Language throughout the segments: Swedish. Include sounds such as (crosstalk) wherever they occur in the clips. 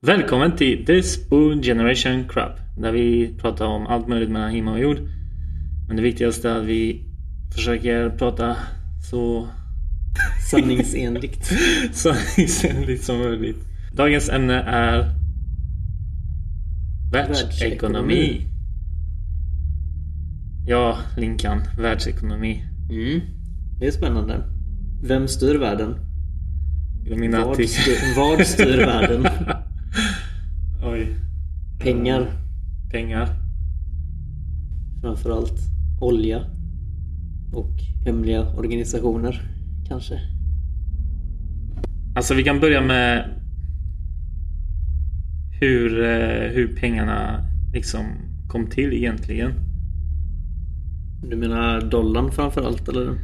Välkommen till This Spoon Generation Crap. Där vi pratar om allt möjligt mellan himmel och jord. Men det viktigaste är att vi försöker prata så (laughs) Sanningsenligt. (laughs) sanningsenligt som möjligt. Dagens ämne är världsekonomi. Världsekonomi. Ja, Linkan. Världsekonomi. Mm. Det är spännande. Vem styr världen? Menar Vad styr, vad styr världen? (laughs) Oj. Pengar Pengar. framförallt. Olja. Och hemliga organisationer kanske. Alltså vi kan börja med hur, eh, hur pengarna liksom kom till egentligen. Du menar dollarn framförallt eller?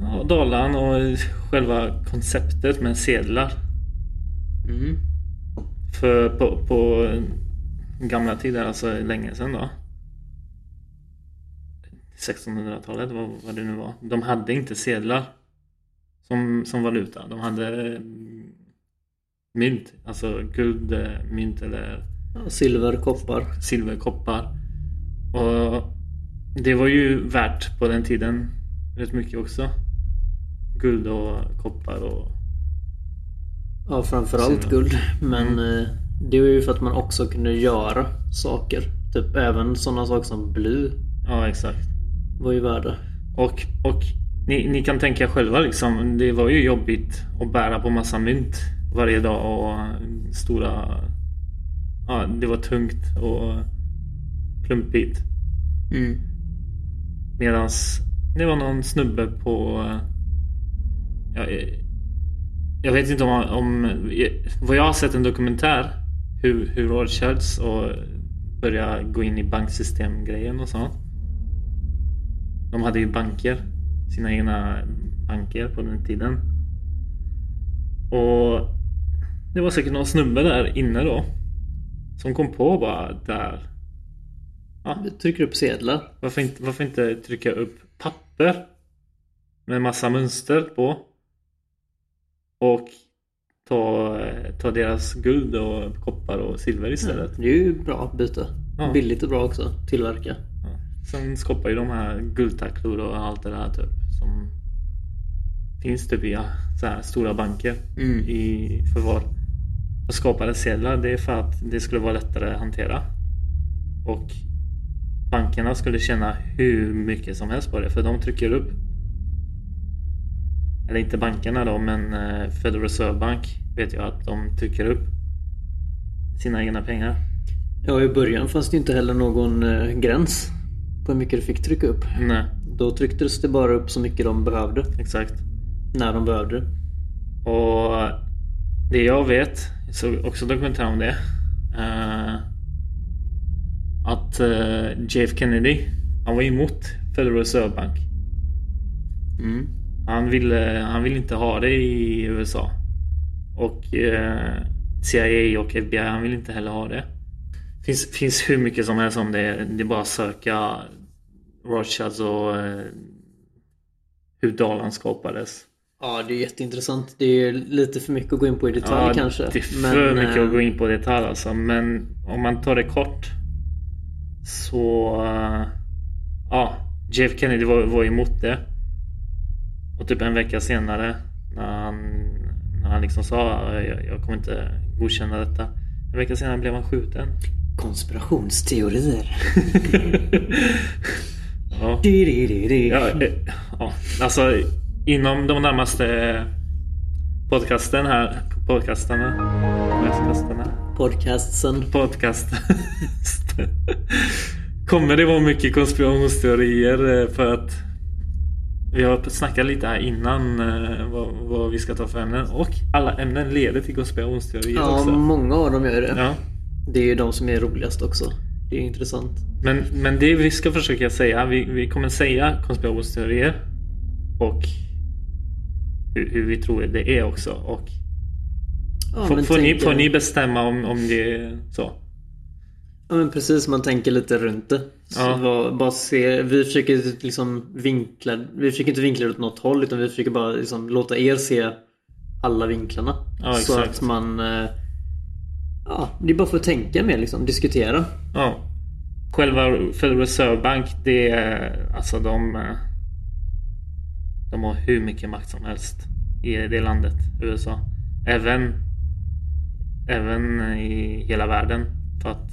Ja, dollarn och själva konceptet med sedlar. Mm. För på, på gamla tider, alltså länge sedan då. 1600-talet, vad, vad det nu var. De hade inte sedlar som, som valuta. De hade mm, mynt, alltså guldmynt eller Ja, silver, koppar. silver, koppar. Och det var ju värt på den tiden rätt mycket också. Guld och koppar och Ja, framförallt Silver. guld. Men eh, det var ju för att man också kunde göra saker. Typ även sådana saker som bly ja exakt. var ju värda. Och, och ni, ni kan tänka själva liksom. Det var ju jobbigt att bära på massa mynt varje dag och stora... Ja, det var tungt och klumpigt. Mm. Medans det var någon snubbe på... Ja, eh, jag vet inte om, om... Eh, vad jag har sett en dokumentär hur, hur Rothschilds och börja gå in i banksystemgrejen och sånt. De hade ju banker. Sina egna banker på den tiden. Och det var säkert någon snubbe där inne då. Som kom på bara där. Ja, Du trycker upp sedlar. varför inte, varför inte trycka upp papper med massa mönster på och ta, ta deras guld och koppar och silver istället. Det är ju bra byte. Ja. Billigt och bra också. Tillverka. Ja. Sen skapar ju de här guldtacklor och allt det där typ som finns typ i ja, så här stora banker Mm. i förvar. Och skapade sedlar det är för att det skulle vara lättare att hantera. Och bankerna skulle tjäna hur mycket som helst på det för de trycker upp. Eller inte bankerna då men eh, Federal Reserve Bank vet jag att de trycker upp sina egna pengar. Ja, i början fanns det inte heller någon eh, gräns på hur mycket du fick trycka upp. Nej, Då trycktes det bara upp så mycket de behövde. exakt. När de behövde. Och det jag vet, jag såg också dokumentär om det. Att eh, JF Kennedy, han var emot Federal Reserve Bank. Mm. Han ville, han ville inte ha det i USA. Och eh, CIA och FBI, han vill inte heller ha det. Finns, finns hur mycket som helst om det. Det är bara att söka Rothschilds och eh, hur dollarn skapades. Ja, det är jätteintressant. Det är lite för mycket att gå in på i detalj kanske. Det är för mycket eh, att gå in på detalj alltså. Men om man tar det kort. Så... eh, Ja, JF Kennedy var, var emot det. Och typ en vecka senare när han, när han liksom sa jag, jag kommer inte godkänna detta. En vecka senare blev han skjuten. Konspirationsteorier. (laughs) Ja, eh, ja, alltså inom de närmaste podcasten här. Podcastarna. Podcastarna. Podcastsen. podcast. Kommer det vara mycket konspirationsteorier eh, för att vi har snackat lite här innan eh, vad, vad vi ska ta för ämnen och alla ämnen leder till konspirationsteorier Ja, också. många av dem gör det. Ja. Det är ju de som är roligast också. Det är intressant. Men, men det vi ska försöka säga, vi, vi kommer säga konspirationsteorier och hur, hur vi tror det är också. Och Ja, får, får, ni, får ni bestämma om, om det är så? Ja men precis, man tänker lite runt det. Ja. bara, bara se, vi försöker liksom vinkla, vi försöker inte vinkla det åt något håll utan vi försöker bara liksom låta er se alla vinklarna. Ja, så att man... eh, Ja, det är bara för att tänka mer liksom, diskutera. Ja. Själva Federal Reserve Bank, det är alltså de... De har hur mycket makt som helst i det landet, USA. Även, även i hela världen. För att...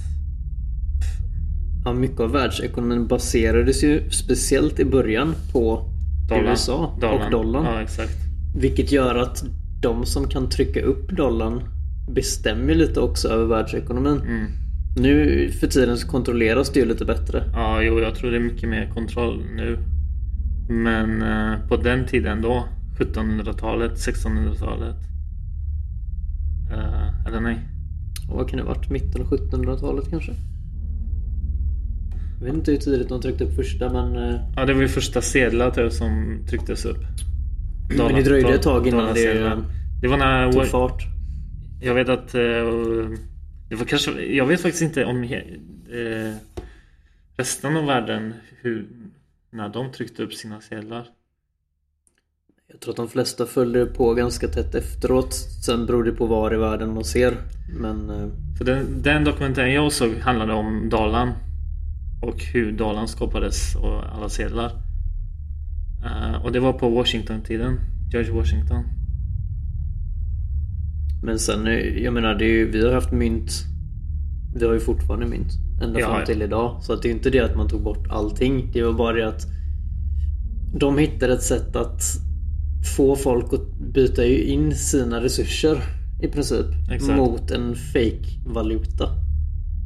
Ja, mycket av världsekonomin baserades ju speciellt i början på Dollarn. USA och dollarn. Ja, exakt. Vilket gör att de som kan trycka upp dollarn bestämmer lite också över världsekonomin. Mm. Nu för tiden så kontrolleras det ju lite bättre. Ja, jo, jag tror det är mycket mer kontroll nu. Men eh, på den tiden då, 1700-talet, 1600-talet. Eh, eller nej? Och vad kan det ha varit? Mitten av 1700-talet kanske? Jag vet inte hur tidigt de tryckte upp första men... eh, Ja, det var ju första sedlar typ, som trycktes upp. Men det dröjde ett tag innan det. Det var när... tog fart. Jag vet att... det var kanske... Jag vet faktiskt inte om resten av världen hur... När de tryckte upp sina sedlar. Jag tror att de flesta följde på ganska tätt efteråt. Sen beror det på var i världen man ser. Men... eh, För den, den dokumentären jag såg handlade om dollarn. Och hur dollarn skapades och alla sedlar. Eh, och det var på Washington-tiden. George Washington. Men sen, eh, jag menar ju, vi har haft mynt. Vi har ju fortfarande mynt. Ända Ja, fram till idag. Så att det är inte det att man tog bort allting. Det var bara det att de hittade ett sätt att få folk att byta in sina resurser i princip Exakt. mot en fake valuta.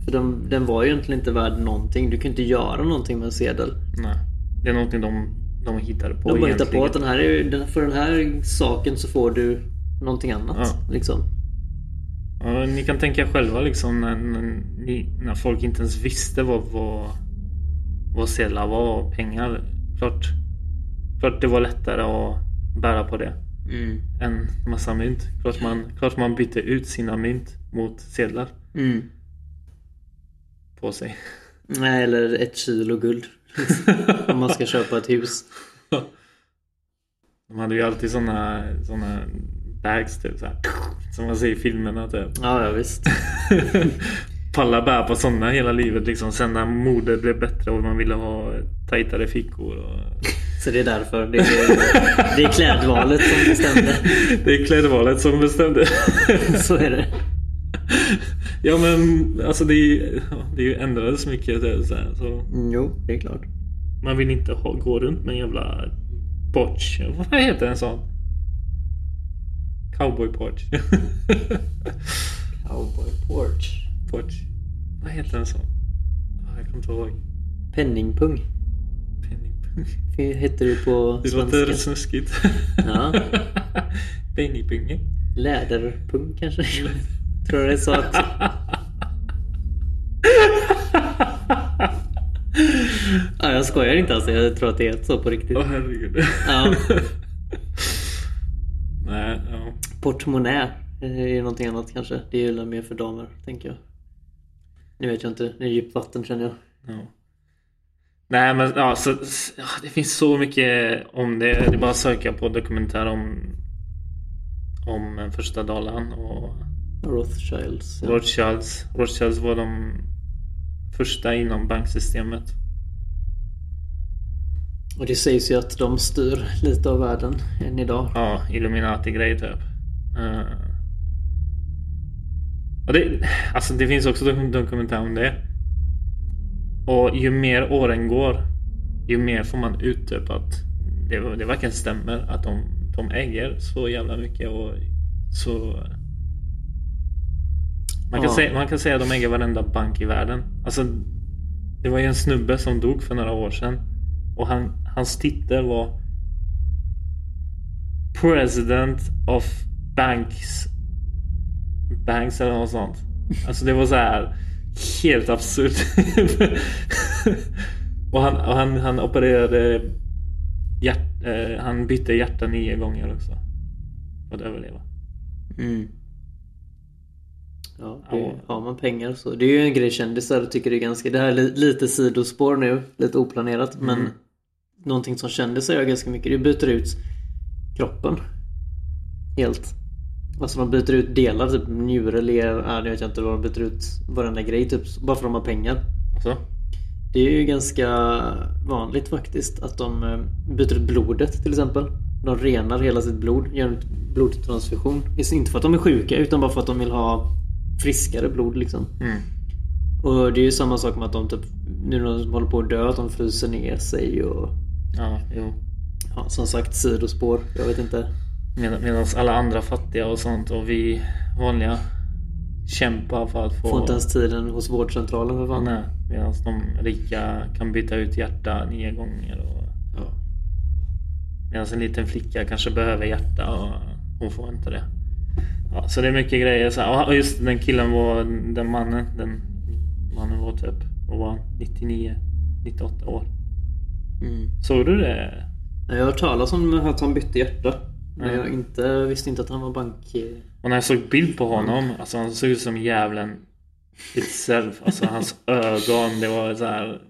För den, den var ju egentligen inte värd någonting. Du kan inte göra någonting med en sedel. Nej. Det är någonting de, de hittade på De bara hittar på att den här är, för den här saken så får du någonting annat. Ja. Liksom. Ja, ni kan tänka själva liksom när, när, när folk inte ens visste vad, vad, vad sedlar var och pengar. Klart, klart det var lättare att bära på det Mm. än massa mynt. Klart man, klart man bytte ut sina mynt mot sedlar Mm. på sig. Nej, eller ett kilo guld. Om man ska köpa ett hus. (laughs) De hade ju alltid såna, såna bags typ så här, Som man ser i filmerna typ. Ja, ja visst. (laughs) Palla bär på såna hela livet liksom. Sen när modet blev bättre och man ville ha tajtare fickor. Och... Så det är därför. Det är, det är klädvalet som bestämde. (laughs) Det är klädvalet som bestämde. (laughs) Så är det. ja men alltså det är det är ju ändrades mycket. Så här, så Jo, det är klart. man vill inte ha, gå runt med en jävla botch. Vad heter en sån? Cowboy porch. Cowboy porch. porch. Vad heter en sån? Ja, Jag kommer inte ihåg. Penningpung. Penningpung. Det heter det på Det låter svenska. snuskigt. Ja. (laughs) Penningpunge. Läderpung kanske? (laughs) Tror jag det är så också. (laughs) Ja, jag skojar inte alltså. Jag tror att det är så på riktigt. Åh herregud. Ja. Portmonnä är ju någonting annat kanske. Det är ju mer för damer, tänker jag. Nu vet jag inte. Det är djupt vatten känner jag. Ja. Nej men ja, så, ja, det finns så mycket om det. Det är bara att söka på dokumentär om om eh, första dollarn och Rothschilds. Ja. Rothschilds. Rothschilds var de första inom banksystemet. Och det sägs ju att de styr lite av världen än idag. Ja, Illuminati-grej typ. Uh, och det, alltså det finns också dok- dokumentär om det. Och ju mer åren går, ju mer får man ut typ att det, det verkligen stämmer att de, de äger så jävla mycket och så... Man kan, Ja. säga, man kan säga att de äger varenda bank i världen. Alltså, det var ju en snubbe som dog för några år sedan. Och han, hans titel var President of Banks Banks eller något sånt. Alltså det var så här helt absurt. (laughs) och han, och han, han opererade hjärt, eh, Han bytte hjärta nio gånger också. För att överleva. Mm. Ja, det, Ja. har man pengar så. Det är ju en grej kändisar tycker det är ganska... Det här är li- lite sidospår nu, lite oplanerat men Mm. någonting som kändisar gör ganska mycket det byta ut kroppen. Helt. Alltså de byter ut delar, typ njure, lever, äh, det vet jag inte vad de byter ut varenda grej typ bara för att de har pengar. Så. Det är ju ganska vanligt faktiskt att de eh, byter ut blodet till exempel. De renar hela sitt blod, gör en blodtransfusion. Inte för att de är sjuka utan bara för att de vill ha friskare blod liksom. Mm. Och det är ju samma sak med att de typ nu när de håller på att dö, att de fryser ner sig och Ja, jo. ja, som sagt sidospår. Jag vet inte. Med, Medan alla andra fattiga och sånt och vi vanliga kämpar för att få... Får inte ens tiden hos vårdcentralen för fan. Nej, medan de rika kan byta ut hjärta nio gånger. Och... Ja. Medan en liten flicka kanske behöver hjärta och hon får inte det. Ja, så det är mycket grejer. Så här. Och just den killen var, den mannen, den mannen var typ, vad var han? 99, 98 år. Mm. Såg du det? Jag har hört talas om att han bytte hjärta. Men Ja. jag inte, visste inte att han var bank... Och när jag såg bild på honom, alltså han såg ut som djävulen itself. Alltså hans (laughs) ögon, det var så här.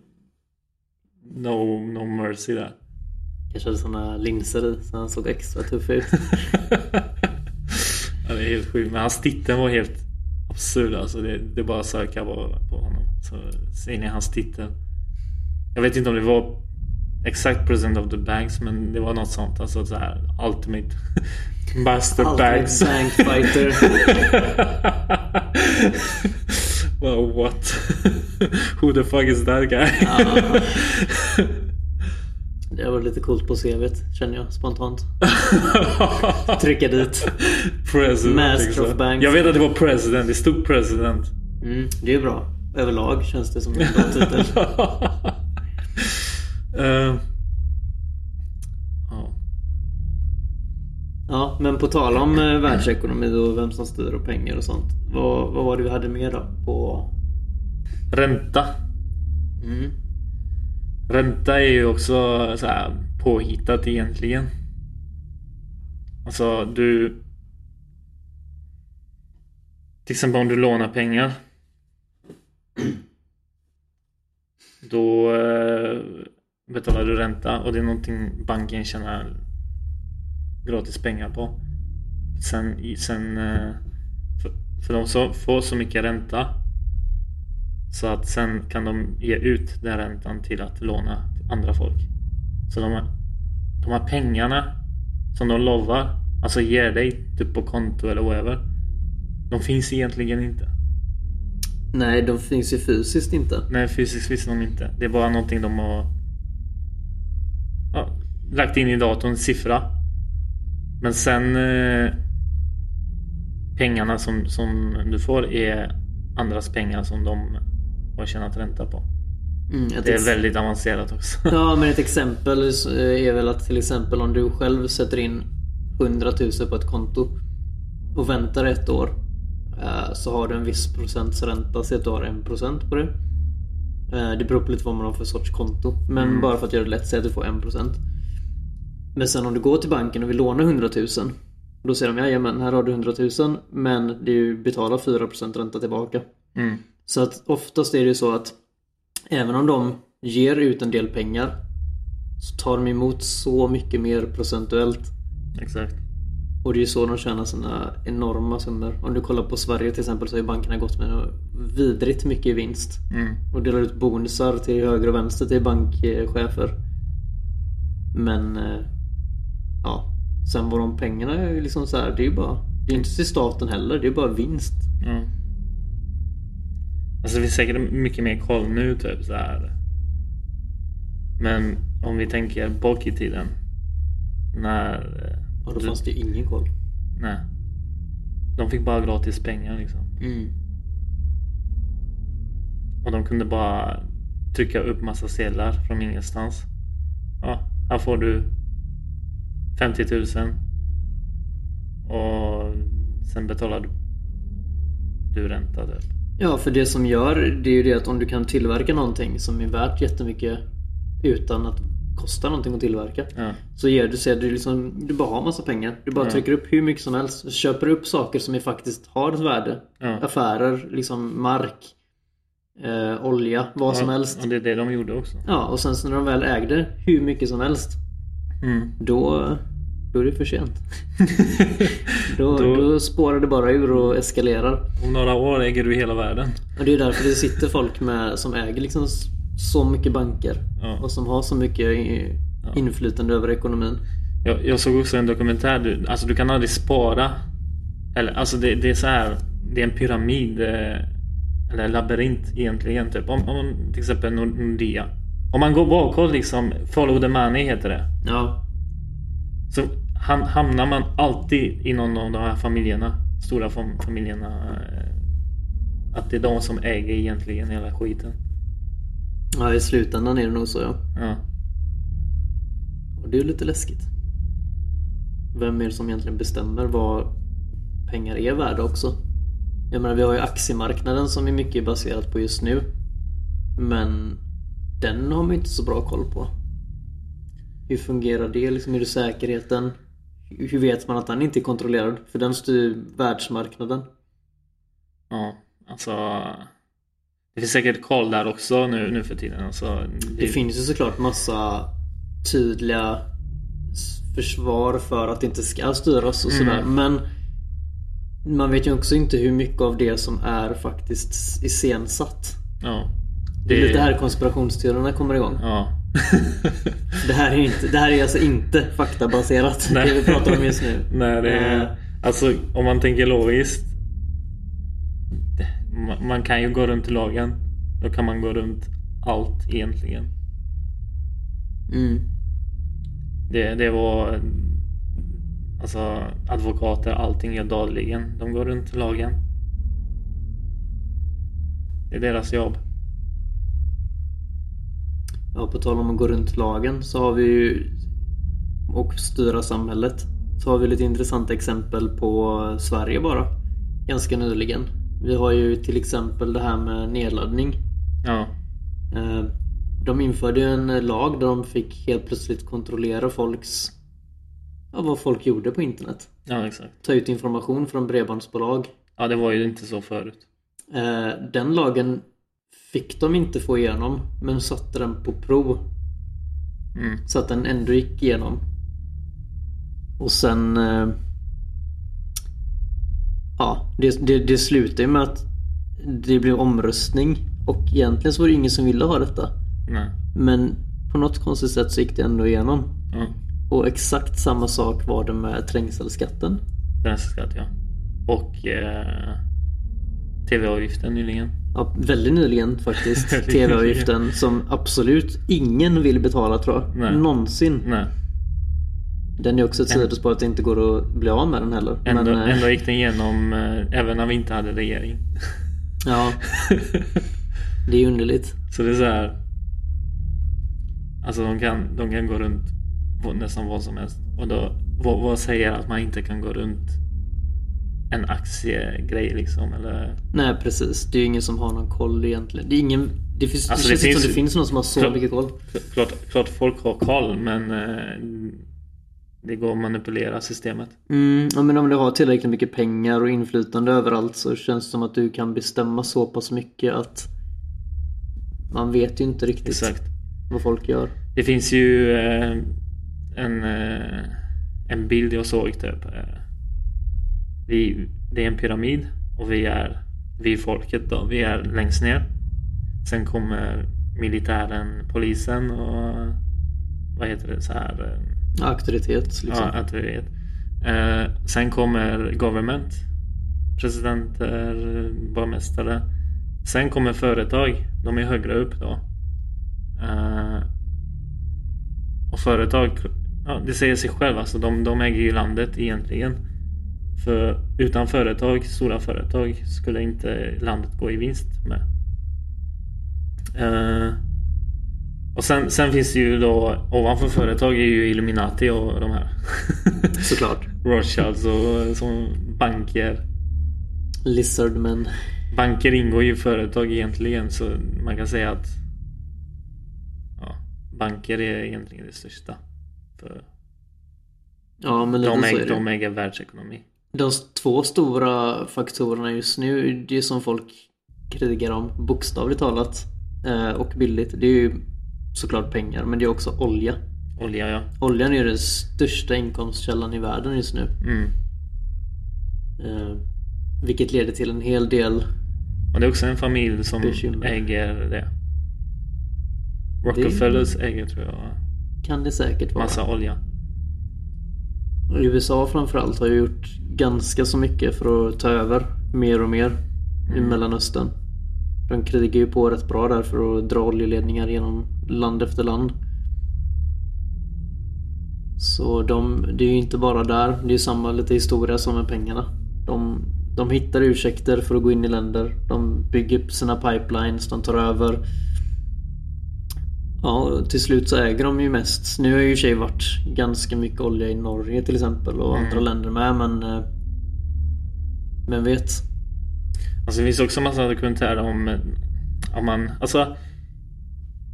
No, no mercy där. Kanske hade såna linser i så han såg extra tuff ut. (laughs) ja, det är helt sjukt. Men hans titel var helt absurd. Alltså det, det är bara att söka på, på honom. Så ser ni hans titel. Jag vet inte om det var exakt President of the Banks men det var något sånt. Alltså så här Ultimate (laughs) Master Ultimate Banks. Bank Fighter. (laughs) well what? (laughs) Who the fuck is that guy? Ja. Det var lite coolt på CVt känner jag spontant. Trycka dit. President. Master liksom. of Banks. Jag vet att det var president. Det stod president. Mm, det är bra. Överlag känns det som en bra titel. Eh, ja. Ja, men på tal om eh, världsekonomi och vem som styr och pengar och sånt. Vad, vad var det vi hade mer då? På... Ränta. Mm. Ränta är ju också så här påhittat egentligen. Alltså du... Till exempel om du lånar pengar. Då eh, betalar du ränta och det är någonting banken tjänar gratis pengar på. Sen, sen eh, för, för de så, får så mycket ränta så att sen kan de ge ut den räntan till att låna till andra folk. Så de, de här pengarna som de lovar, alltså ger dig typ på konto eller whatever. De finns egentligen inte. Nej, de finns ju fysiskt inte. Nej, fysiskt finns de inte. Det är bara någonting de har ja, lagt in i datorn, siffra. Men sen eh, pengarna som, som du får är andras pengar som de har tjänat ränta på. Mm, Det är väldigt avancerat också. (laughs) Ja, men ett exempel är väl att till exempel om du själv sätter in 100 000 på ett konto och väntar ett år eh, så har du en viss procents ränta, säg att du har en procent på det. Eh, Det beror på lite vad man har för sorts konto. Men bara för att göra det lätt, säg att du får en procent. Men sen om du går till banken och vill låna 100 000 då säger de jajamän, här har du 100 000 men du betalar 4% ränta tillbaka. Mm. Så att oftast är det ju så att även om de ger ut en del pengar så tar de emot så mycket mer procentuellt. Exakt. Och det är ju så de tjänar sina enorma summor. Om du kollar på Sverige till exempel så har ju bankerna gått med vidrigt mycket i vinst. Mm. Och delar ut bonusar till höger och vänster till bankchefer. Men eh, ja, sen var de pengarna är ju liksom så här, det är ju bara det är inte till staten heller, det är bara vinst. Ja. Alltså det finns säkert mycket mer koll nu typ så här. Men om vi tänker bak i tiden. När... Och då du- fanns det ju ingen koll. Nej. De fick bara gratis pengar liksom. Mm. Och de kunde bara trycka upp massa sedlar från ingenstans. Ja, här får du 50 000. Och sen betalar du, du ränta typ. Ja, för det som gör det är ju det att om du kan tillverka någonting som är värt jättemycket utan att kostar någonting att tillverka. Ja. Så ger du sig, du, liksom, du bara har massa pengar. Du bara Ja. trycker upp hur mycket som helst. Köper upp saker som faktiskt har ett värde. Ja. Affärer, liksom mark, eh, olja, vad som Ja, helst. Och det är det de gjorde också. Ja, och sen så när de väl ägde hur mycket som helst. Mm. Då, då är det för sent. (laughs) Då, Då- då spårar det bara ur och eskalerar. Om några år äger du hela världen. Och det är därför det sitter folk med, som äger liksom så mycket banker. Ja. Och som har så mycket inflytande över ekonomin. Jag, jag såg också en dokumentär. Du, alltså du kan aldrig spara. Eller alltså det, det är så här. Det är en pyramid. eh, Eller en labyrint egentligen. Typ. Om, om till exempel Nord- Nordea. Om man går bakåt liksom. Follow the money heter det. Ja, Så ham, hamnar man alltid i någon av de här familjerna. Stora fam, familjerna. eh, Att det är de som äger egentligen hela skiten. Ja, i slutändan är det nog så ja. Ja. Och det är ju lite läskigt. Vem är det som egentligen bestämmer vad pengar är värda också? Jag menar vi har ju aktiemarknaden som är mycket baserat på just nu. Men den har man ju inte så bra koll på. Hur fungerar det? Liksom, är det säkerheten? Hur vet man att den inte är kontrollerad? För den styr världsmarknaden. Ja, alltså. Det finns säkert koll där också nu, nu för tiden. Alltså, Det finns ju såklart massa tydliga försvar för att det inte ska styras och sådär. Men man vet ju också inte hur mycket av det som är faktiskt iscensatt. Ja. Det är lite här konspirationsteorierna kommer igång. Ja. (laughs) Det här är, inte, det här är alltså inte faktabaserat. Nej. Det vi pratar om just nu. (laughs) Nej, det Eh. är, alltså om man tänker logiskt. Man kan ju gå runt lagen. Då kan man gå runt allt egentligen. Mm. Det, det var alltså advokater, allting gör dagligen. De går runt lagen. Det är deras jobb. Ja, på tal om att gå runt lagen så har vi ju och styra samhället. Så har vi lite intressanta exempel på Sverige bara. Ganska nyligen. Vi har ju till exempel det här med nedladdning. Ja. Eh, De införde ju en lag där de fick helt plötsligt kontrollera folks ja, vad folk gjorde på internet. Ja, exakt. Ta ut information från bredbandsbolag. Ja, det var ju inte så förut. Eh, Den lagen fick de inte få igenom men satte den på prov. Mm. Så att den ändå gick igenom. Och sen... Ja, det, det, det slutade med att det blev omröstning. Och egentligen så var det ingen som ville ha detta. Nej. Men på något konstigt sätt så gick det ändå igenom. Ja. Och exakt samma sak var det med trängselskatten. Bränsleskatt, ja. Och eh, TV-avgiften nyligen. Ja, väldigt nyligen faktiskt. (laughs) TV-avgiften som absolut ingen vill betala tror jag. Nej. Någonsin. Nej. Den är också ett sidospår att det inte går att bli av med den heller. Ändå, Men, eh, ändå gick den igenom eh, även när vi inte hade regering. Ja, (laughs) det är underligt. Så det är så här. Alltså de kan, de kan gå runt nästan vad som helst. Och då, vad, vad säger att man inte kan gå runt en aktiegrej liksom? Eller, Nej precis, det är ju ingen som har någon koll egentligen. Det, är ingen, det, finns, Alltså, det det känns inte som det finns någon som har så Klart. mycket koll. klart, klart folk har koll men eh, det går att manipulera systemet. Mm, ja, men om du har tillräckligt mycket pengar och inflytande överallt så känns det som att du kan bestämma så pass mycket att man vet ju inte riktigt Exakt. vad folk gör. Det finns ju eh, en, eh, en bild jag såg typ. Eh, vi, det är en pyramid och vi är, vi är folket då. Vi är längst ner. Sen kommer militären, polisen och vad heter det så här? Auktoritet liksom. Ja, auktoritet. Eh, sen kommer government. Presidenter, borgmästare. Sen kommer företag. De är högre upp då. Eh, och företag, ja, det säger sig själv. Alltså, de, de äger ju landet egentligen. För utan företag, stora företag, skulle inte landet gå i vinst med. Eh, och sen, sen finns det ju då ovanför företag är ju Illuminati och de här. (laughs) Såklart. Rothschilds och som banker. Lizardmen. Banker ingår ju i företag egentligen så man kan säga att ja, banker är egentligen det största. För Ja, men de, det. de äger världsekonomi. De två stora faktorerna just nu, det är som folk krigar om, bokstavligt talat eh, och billigt. Det är ju såklart pengar, men det är också olja. Olja ja. Oljan är den största inkomstkällan i världen just nu. Mm. Eh, vilket leder till en hel del Och det är också en familj som Bekymmer. äger det. Rockefellers äger tror jag kan det säkert vara. massa olja. USA framförallt har ju gjort ganska så mycket för att ta över mer och mer i Mellanöstern. De krigar ju på rätt bra där för att dra oljeledningar genom land efter land. Så de, det är ju inte bara där. Det är ju samma lite historia som med pengarna. De, de hittar ursäkter för att gå in i länder. De bygger upp sina pipelines, de tar över. Ja, till slut så äger de ju mest. Nu har ju i sig varit ganska mycket olja i Norge till exempel och andra länder med men... eh, Men vet. Alltså det finns också massa dokumentärer om, eh, om man, alltså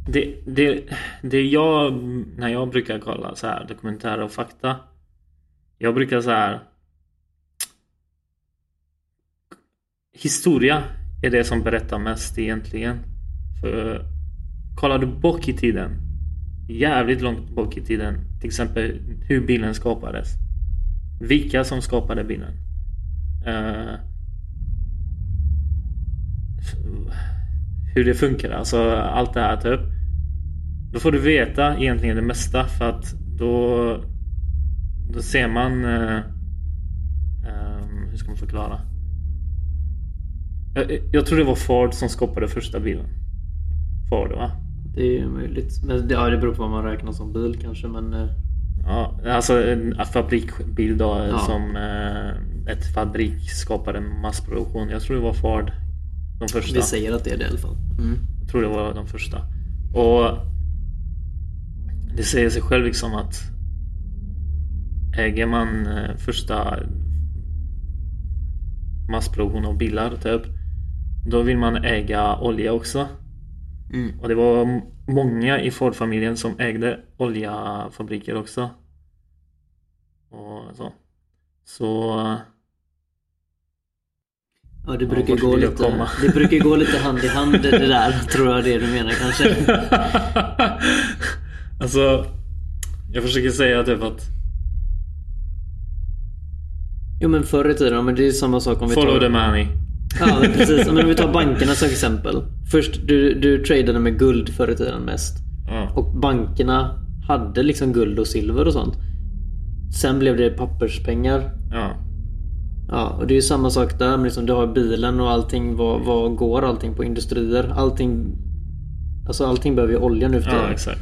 det, det, det jag, när jag brukar kolla så här dokumentärer och fakta Jag brukar så här Historia är det som berättar mest egentligen. För kollar du bak i tiden Jävligt långt bak i tiden Till exempel hur bilen skapades Vilka som skapade bilen Uh, hur det funkar, alltså allt det här typ. Då får du veta egentligen det mesta för att då, då ser man eh, ehm, hur ska man förklara? Jag, jag tror det var Ford som skapade första bilen. Ford va? Det är ju möjligt. Men det, ja, det beror på vad man räknar som bil kanske men... eh, Ja, alltså en fabriksbil då Ja. som eh, ett fabrik skapade massproduktion. Jag tror det var Ford. De första. Vi säger att det är det i alla fall. Mm. Jag tror det var de första. Och det säger sig själv liksom att äger man eh, första massproduktion av bilar typ då vill man äga olja också. Mm. Och det var många i Ford-familjen som ägde oljefabriker också. Och så. Så Ja, det Ja, brukar, vart gå lite, det brukar gå lite hand i hand det där, (laughs) tror jag det du menar kanske. (laughs) alltså, jag försöker säga typ att Jo men förr i tiden, men det är samma sak om vi follow tar... the money. Ja men precis, men om vi tar bankerna som exempel. Först, du, du tradade med guld förr i tiden mest. Ja. Och bankerna hade liksom guld och silver och sånt. Sen blev det papperspengar. ja. Ja, och det är ju samma sak där. Men liksom, du har bilen och allting. Vad, vad går allting på industrier? Allting... Alltså allting behöver ju olja nu för Ja, tiden. exakt.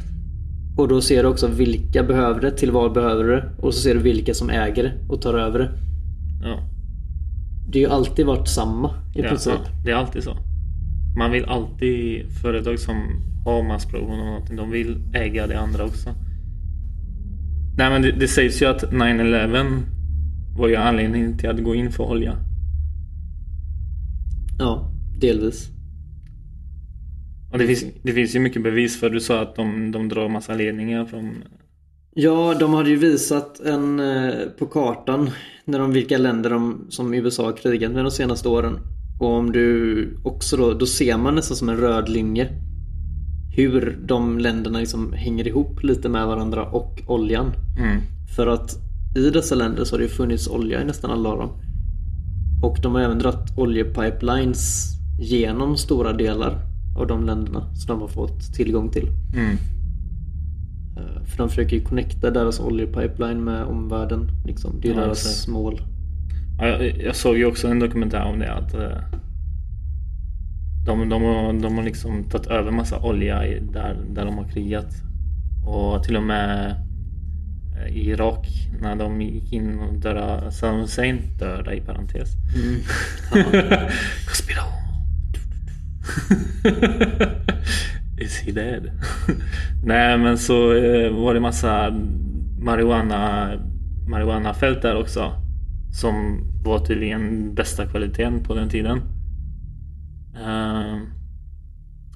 Och då ser du också vilka behöver det, till vad behöver det. Och så ser du vilka som äger det och tar över det. Ja. Det har ju alltid varit samma i Ja, princip. ja, det är alltid så. Man vill alltid, företag som har massproduktion och någonting, de vill äga det andra också. Nej men det, det sägs ju att 9-11 var ju anledningen till att gå in för olja. Ja, delvis. Och det finns, det finns ju mycket bevis för du sa att de, de drar massa ledningar från... Ja, de hade ju visat en eh, på kartan när de, vilka länder de, som USA har krigat med de senaste åren. Och om du också då, då ser man nästan som en röd linje hur de länderna liksom hänger ihop lite med varandra och oljan. Mm. För att i dessa länder så har det funnits olja i nästan alla av dem. Och de har även dratt oljepipelines genom stora delar av de länderna som de har fått tillgång till. Mm. Eh, För de försöker ju connecta deras oljepipeline med omvärlden. Liksom. Det är Ja, deras mål. Ja, jag, jag såg ju också en dokumentär om det att eh, de, de, har, de har liksom tagit över massa olja där, där de har krigat. Och till och med i Irak när de gick in och dödade Saddam Hussein, döda i parentes. Mm. (laughs) Konspiration. (laughs) Is he dead? (laughs) Nej men så eh, var det massa marijuana, marijuanafält där också. Som var tydligen bästa kvaliteten på den tiden. Ehm,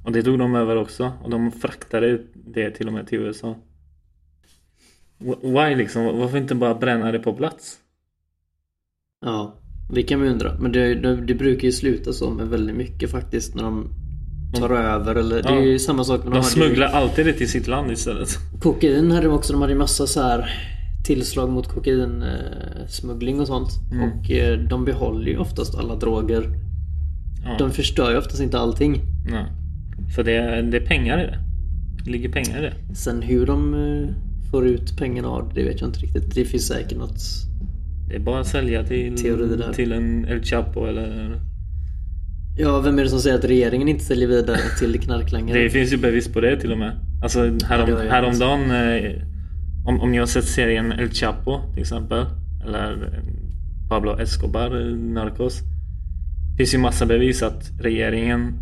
Och det tog de över också. Och de fraktade det till och med till USA. Wh- Why liksom? Varför inte bara bränna det på plats? Ja, det kan man ju undra. Men det, det, det brukar ju sluta så med väldigt mycket faktiskt när de tar över eller det är ju Ja. samma sak med De hade ju- smugglar alltid det till sitt land istället. Kokain hade de också. De hade ju massa så här tillslag mot kokainsmuggling och sånt. Mm. Och eh, de behåller ju oftast alla droger. Ja. De förstör ju oftast inte allting. Ja. För det, är- det är pengar i det. Det ligger pengar i det. Sen hur de eh, får ut pengarna av det, det vet jag inte riktigt. Det finns säkert något... Det är bara att sälja till, till en El Chapo eller... Ja, vem är det som säger att regeringen inte säljer vidare till knarklangare? Det finns ju bevis på det till och med. Alltså härom, det jag häromdagen eh, om, om ni har sett serien El Chapo till exempel. Eller eh, Pablo Escobar, eh, Narcos. finns ju massa bevis att regeringen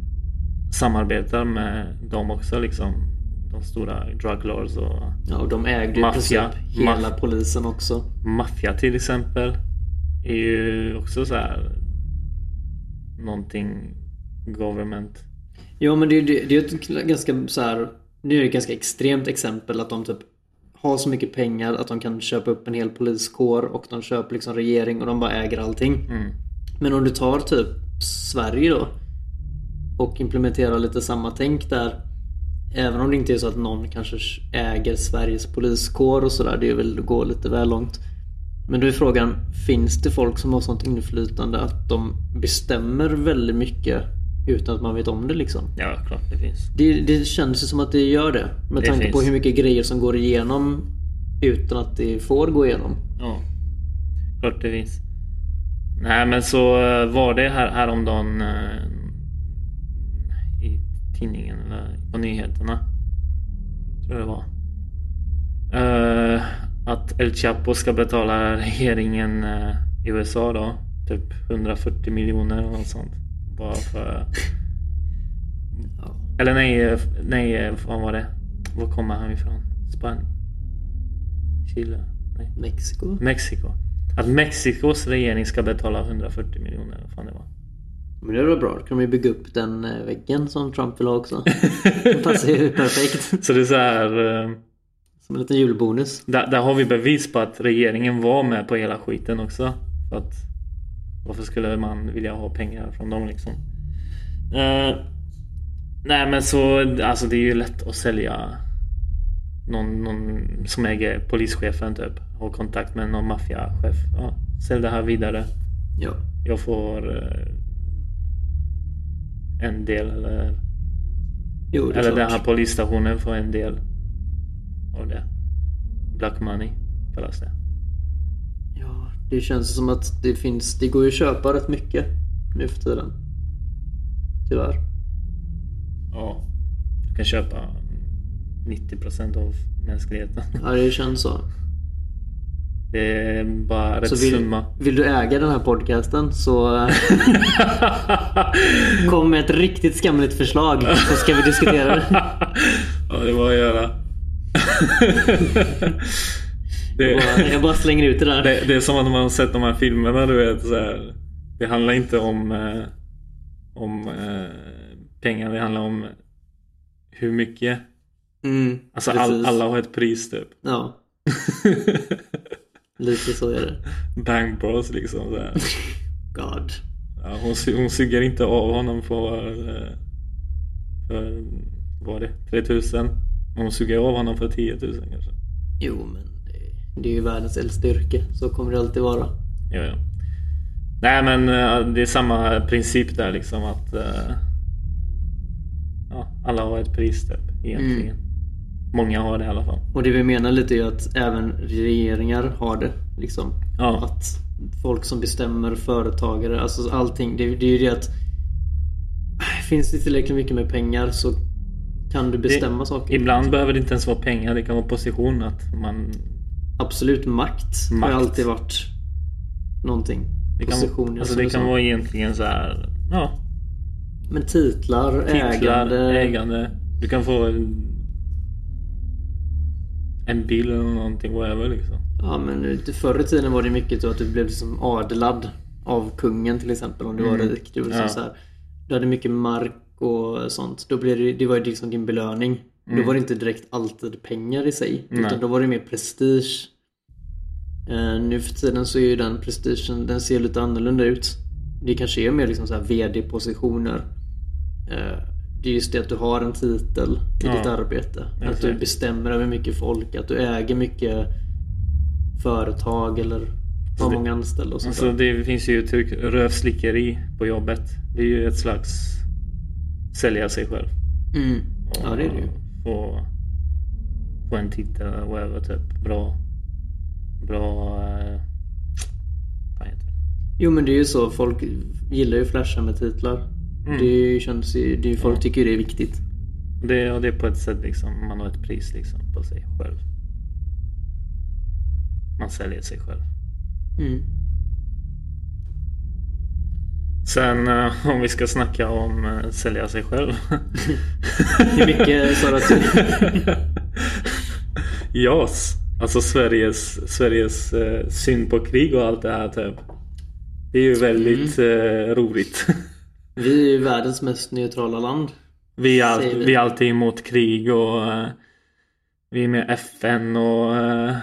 samarbetar med dem också liksom. De stora drug lords och Ja, och de ägde ju i princip hela polisen också. maffia till exempel. Är ju också så här någonting government. Ja, men det, är- det, det är ett ganska så här. Nu är det ett ganska extremt exempel att de typ har så mycket pengar att de kan köpa upp en hel poliskår och de köper liksom regering och de bara äger allting. Mm. Men om du tar typ Sverige då och implementerar lite samma tänk där. Även om det inte är så att någon kanske äger Sveriges poliskår och sådär. Det är väl att gå lite väl långt. Men då är frågan, finns det folk som har sånt inflytande att de bestämmer väldigt mycket utan att man vet om det liksom? Ja, klart det finns. Det, det känns ju som att det gör det. Med Det tanke på finns. hur mycket grejer som går igenom utan att det får gå igenom. Ja, klart det finns. Nej men så eh, var det här häromdagen eh, tidningen eller på nyheterna. Tror jag det var. Eh, att El Chapo ska betala regeringen eh, i USA då. Typ 140 miljoner och något sånt. Bara för... Ja. Eller nej, eh, nej, vad var det? Var kommer han ifrån? Spanien? Chile? Nej. Mexiko? Mexiko. Att Mexikos regering ska betala 140 miljoner. Vad fan det var. Men det var bra. Då kan de ju bygga upp den eh, väggen som Trump vill ha också. (laughs) Det passar ju perfekt. Så det är så här. eh, Som en liten julbonus. Där, där har vi bevis på att regeringen var med på hela skiten också. För att varför skulle man vilja ha pengar från dem liksom? Eh, nej men så alltså det är ju lätt att sälja någon, någon som äger polischefen typ. Har kontakt med någon maffiachef. Ja, sälj det här vidare. Ja. Jag får eh, en del eller Jo, det Eller den här polisstationen får en del av det. Black money kallas det. Ja, det känns som att det finns... Det går ju att köpa rätt mycket nu för tiden. Tyvärr. Ja. Du kan köpa 90% av mänskligheten. Ja, det känns så. Det är bara rätt Så vill, summa. vill du äga den här podcasten så eh, kom med ett riktigt skamligt förslag så ska vi diskutera det. (laughs) ja, det var att göra. (laughs) det, Jag bara, jag bara slänger ut det där. det, det är som att man har sett de här filmerna du vet. Så här. Det handlar inte om, eh, om eh, pengar. Det handlar om hur mycket. Mm, Alltså all, alla har ett pris typ. Ja, (laughs) lite så är det. Bang Bros liksom. Så här. (laughs) God. Ja, hon, hon suger inte av honom för, eh, för vad det, 3000. Men hon suger av honom för 10 000 kanske. Jo, men det, det är ju världens äldsta yrke. Så kommer det alltid vara. Ja, ja. Nej men eh, det är samma princip där liksom att eh, ja, alla har ett pris typ egentligen. Många har det i alla fall. Och det vi menar lite är att även regeringar har det. Liksom. Ja. Att folk som bestämmer, företagare, alltså allting. Det, det är ju det att Finns det tillräckligt mycket med pengar så kan du bestämma saker. Ibland behöver det inte ens vara pengar, det kan vara position att man... Absolut makt, har Makt. ju alltid varit någonting. Det kan, Positioner alltså det kan vara egentligen så här, ja, Men titlar, titlar, ägande. ägande. Du kan få en, bil eller någonting, whatever liksom. Ja men förr i tiden var det mycket så att du blev liksom adlad av kungen till exempel om du var Mm. rik. Du, var liksom Ja. så här, du hade mycket mark och sånt. Då blir det, det var ju liksom din belöning. Då var det inte direkt alltid pengar i sig. Nej. Utan då var det mer prestige. Eh, nu för tiden så är ju den prestigen, den ser lite annorlunda ut. Det kanske är mer liksom så här VD-positioner. Eh, det är just det att du har en titel i Ja. ditt arbete. Att du bestämmer över mycket folk, att du äger mycket företag eller har många anställda och sånt Alltså det finns ju uttryck rövslickeri på jobbet. Det är ju ett slags sälja sig själv. Mm. Ja, det är det ju. Få, få en titel, whatever, typ. Bra. Bra... Eh, vad heter det? Jo men det är ju så, folk gillar ju flasha med titlar. Mm. Det känns det folk Ja. tycker det är viktigt. Det, och det är på ett sätt liksom, man har ett pris liksom på sig själv. Man säljer sig själv. Mm. Sen eh, om vi ska snacka om eh, sälja sig själv. (laughs) Hur mycket sa du att. (laughs) JAS. Alltså Sveriges, Sveriges eh, syn på krig och allt det här typ. Det är ju väldigt Mm. roligt. (laughs) Vi är ju världens mest neutrala land. Vi är, all, vi. vi är alltid emot krig och eh, vi är med FN och eh,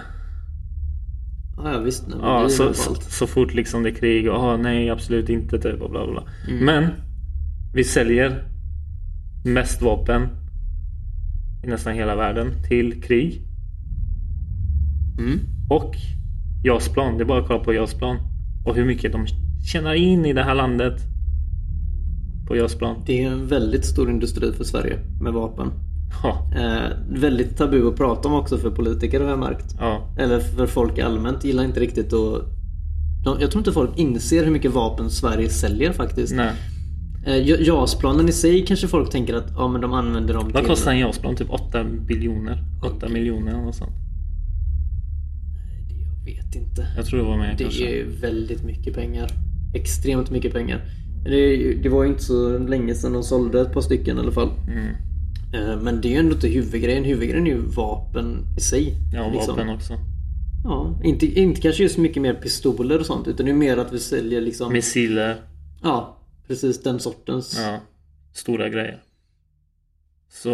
Ja, ja visst. Nej, ja, så, så, så fort liksom det är krig och ah, nej absolut inte typ och bla. bla. Mm. Men vi säljer mest vapen i nästan hela världen till krig. Mm. Och JAS-plan. Det är bara att kolla på JAS-plan. Och hur mycket de tjänar in i det här landet. På JAS-plan. Det är en väldigt stor industri för Sverige med vapen. Ja, Eh, väldigt tabu att prata om också för politiker har jag märkt. ja, Eller för folk allmänt gillar inte riktigt att... De, jag tror inte folk inser hur mycket vapen Sverige säljer faktiskt. nej. Eh, Ja- JAS-planen i sig kanske folk tänker att ja, men de använder dem Vad till... kostar en JAS-plan? Typ 8 biljoner? 8 miljoner eller något sånt. Jag vet inte. Jag tror det var mer Det kanske. är väldigt mycket pengar. Extremt mycket pengar. Det, det var ju inte så länge sedan de sålde ett par stycken i alla fall. Mm. Eh, Men det är ju ändå inte huvudgrejen. Huvudgrejen är ju vapen i sig. Ja, liksom. vapen också. Ja, inte, inte kanske just mycket mer pistoler och sånt utan det är mer att vi säljer liksom... Missiler. Ja, precis den sortens. Ja, stora grejer. Så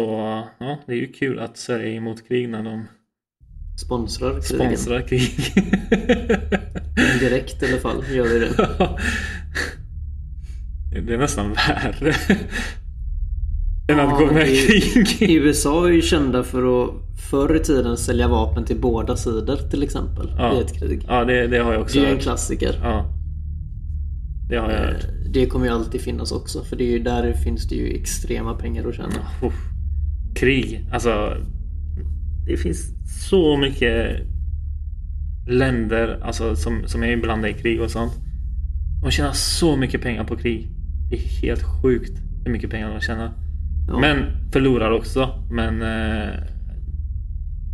ja, det är ju kul att Sverige är emot krig när de Sponsrar krigen. sponsrar krig. (laughs) Direkt i alla fall gör vi det. (laughs) det är nästan värre. (laughs) än att gå med i krig. USA är ju kända för att förr i tiden sälja vapen till båda sidor till exempel Ja. i ett krig. Ja, det, det har jag också Det är ju en hört. klassiker. Ja. Det har jag hört. Eh, Det kommer ju alltid finnas också för det är ju, där finns det ju extrema pengar att tjäna. Uff. Krig, alltså. Det finns så mycket länder alltså, som, som är inblandade i krig och sånt. De tjänar så mycket pengar på krig. Det är helt sjukt hur mycket pengar de tjänar. Ja. Men förlorar också. Men eh,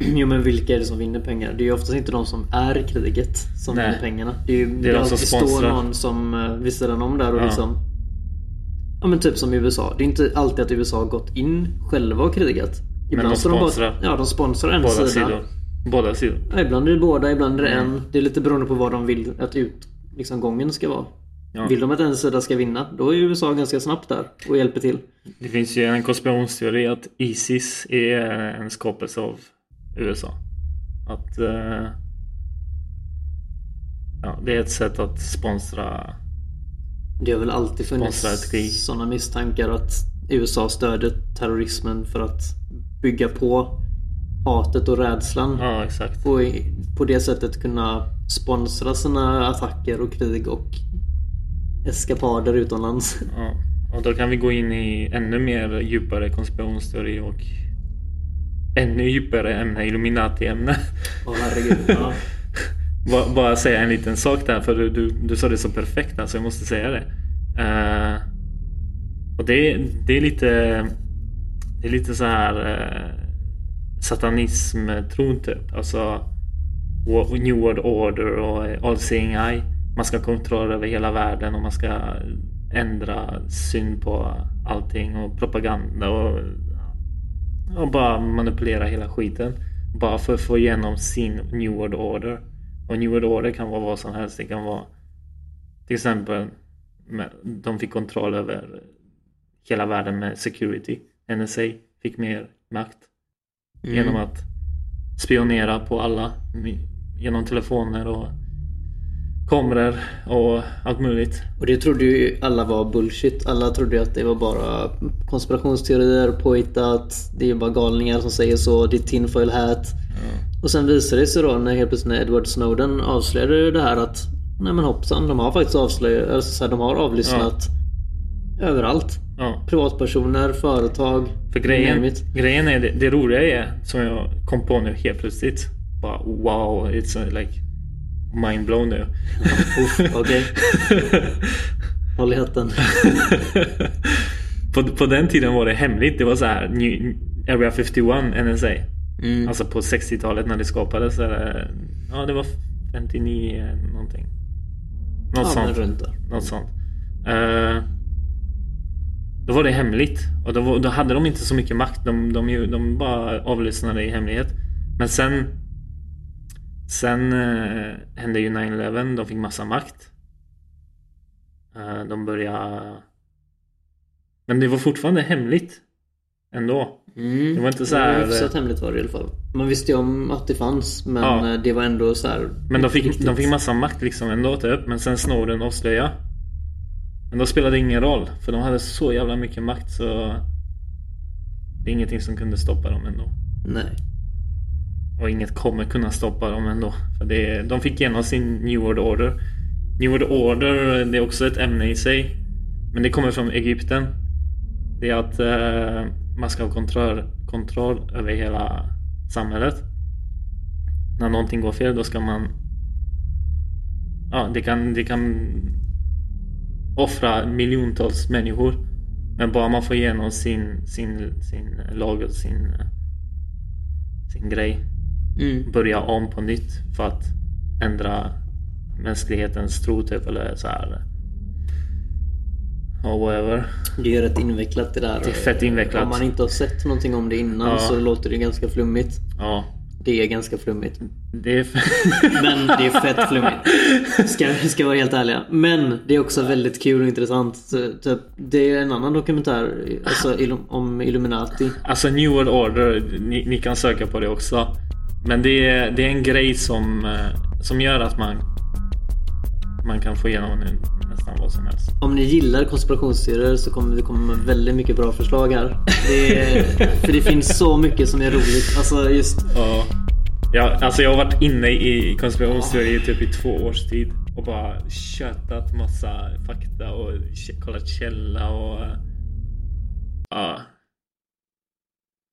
(clears throat) Jo men vilka är det som vinner pengar? Det är ju oftast inte de som är i kriget som Nej. vinner pengarna. Det är ju Det är de som står någon som uh, vid sidan om där och Ja. liksom Ja men typ som i USA. Det är inte alltid att USA har gått in själva och krigat. Ibland de står de sponsrar. bara, Ja de sponsrar en båda sida. sidor. Båda sidor. Ja, ibland är det båda, ibland är det Mm. en. Det är lite beroende på vad de vill att ut, liksom gången ska vara. Ja. Vill de att sida ska vinna, då är USA ganska snabbt där och hjälper till. Det finns ju en konspirationsteori att Isis är en skapelse av USA. Att eh, ja, det är ett sätt att sponsra. Det har väl alltid funnits sådana misstankar att USA stödjer terrorismen för att bygga på hatet och rädslan. Ja, exakt. Och på det sättet kunna sponsra sina attacker och krig och eskapader utomlands. (laughs) Ja. Och då kan vi gå in i ännu mer djupare konspirationsteori och ännu djupare ämne, Illuminati-ämne. Åh herregud. Ja. (laughs) Ba- Bara säga en liten sak där för du, du, du sa det så perfekt alltså jag måste säga det. Eh, och det, det är lite Det är lite så här uh, Satanism-tron typ. Alltså New World Order och All Seeing Eye. Man ska ha kontroll över hela världen och man ska ändra syn på allting och propaganda och, och bara manipulera hela skiten. Bara för att få igenom sin New World Order. Och New World Order kan vara vad som helst. Det kan vara till exempel med- de fick kontroll över hela världen med security. NSA fick mer makt Mm. genom att spionera på alla genom telefoner och kameror och allt möjligt. Och det trodde ju alla var bullshit. Alla trodde ju att det var bara konspirationsteorier, påhittat, det är bara galningar som säger så, det är tinfoil hat. Och sen visade det sig då när helt plötsligt när Edward Snowden avslöjade det här att Nej men hoppsan, de har faktiskt avslöjat, alltså så här, de har avlyssnat överallt. Ja. Privatpersoner, företag, För grejen, grejen är, det, det roliga är, som jag kom på nu helt plötsligt. Bara wow, it's uh, like mind blown nu. Okej, (laughs) håll i hatten. på, på den tiden var det hemligt. Det var så här New, Area 51 NSA. Mm. Alltså på 60-talet när det skapades. eller, Ja, det var 59 någonting. Något Ja, sånt. runt där. Något sånt. Eh, då var det hemligt. Och då, var- då hade de inte så mycket makt. De, de, de bara avlyssnade i hemlighet. Men sen... Sen eh, hände ju 9-11. De fick massa makt. Eh, de började... Men det var fortfarande hemligt. Ändå. Mm. Det var inte så här- hyfsat hemligt var det i alla fall. Man visste ju om att det fanns men Ja. eh, det var ändå så här. Men de fick, riktigt- de fick massa makt liksom ändå typ. Men sen Snowden avslöja. Men då spelade det ingen roll. För de hade så jävla mycket makt så... Det är ingenting som kunde stoppa dem ändå. Nej. Och inget kommer kunna stoppa dem ändå. För det, de fick igenom sin New World Order. New World Order, det är också ett ämne i sig. Men det kommer från Egypten. Det är att eh, man ska ha kontroll, kontroll över hela samhället. När någonting går fel då ska man... Ja, det kan, det kan offra miljontals människor. Men bara man får igenom sin, sin, sin lag och sin, sin grej. Mm. Börja om på nytt för att ändra mänsklighetens tro typ eller så här. Ja, whatever. Det är ju rätt invecklat det där. Det är fett invecklat. Om man inte har sett någonting om det innan Ja. så låter det ganska flummigt. Ja, Det är ganska flummigt. det är... (laughs) Men det är fett flummigt. Ska, ska vara helt ärliga. Men det är också väldigt kul och intressant. Typ, det är en annan dokumentär alltså, om Illuminati. Alltså New World Order, ni, ni kan söka på det också. Men det är, det är en grej som, eh, som gör att man, man kan få igenom en- nästan vad som helst. Om ni gillar konspirationsteorier så kommer det komma med väldigt mycket bra förslag här. Det är, (laughs) för det finns så mycket som är roligt. Alltså just... Ja. Ja, alltså jag har varit inne i konspirationsteorier typ i två års tid och bara köttat massa fakta och kollat källa och... eh, Ja,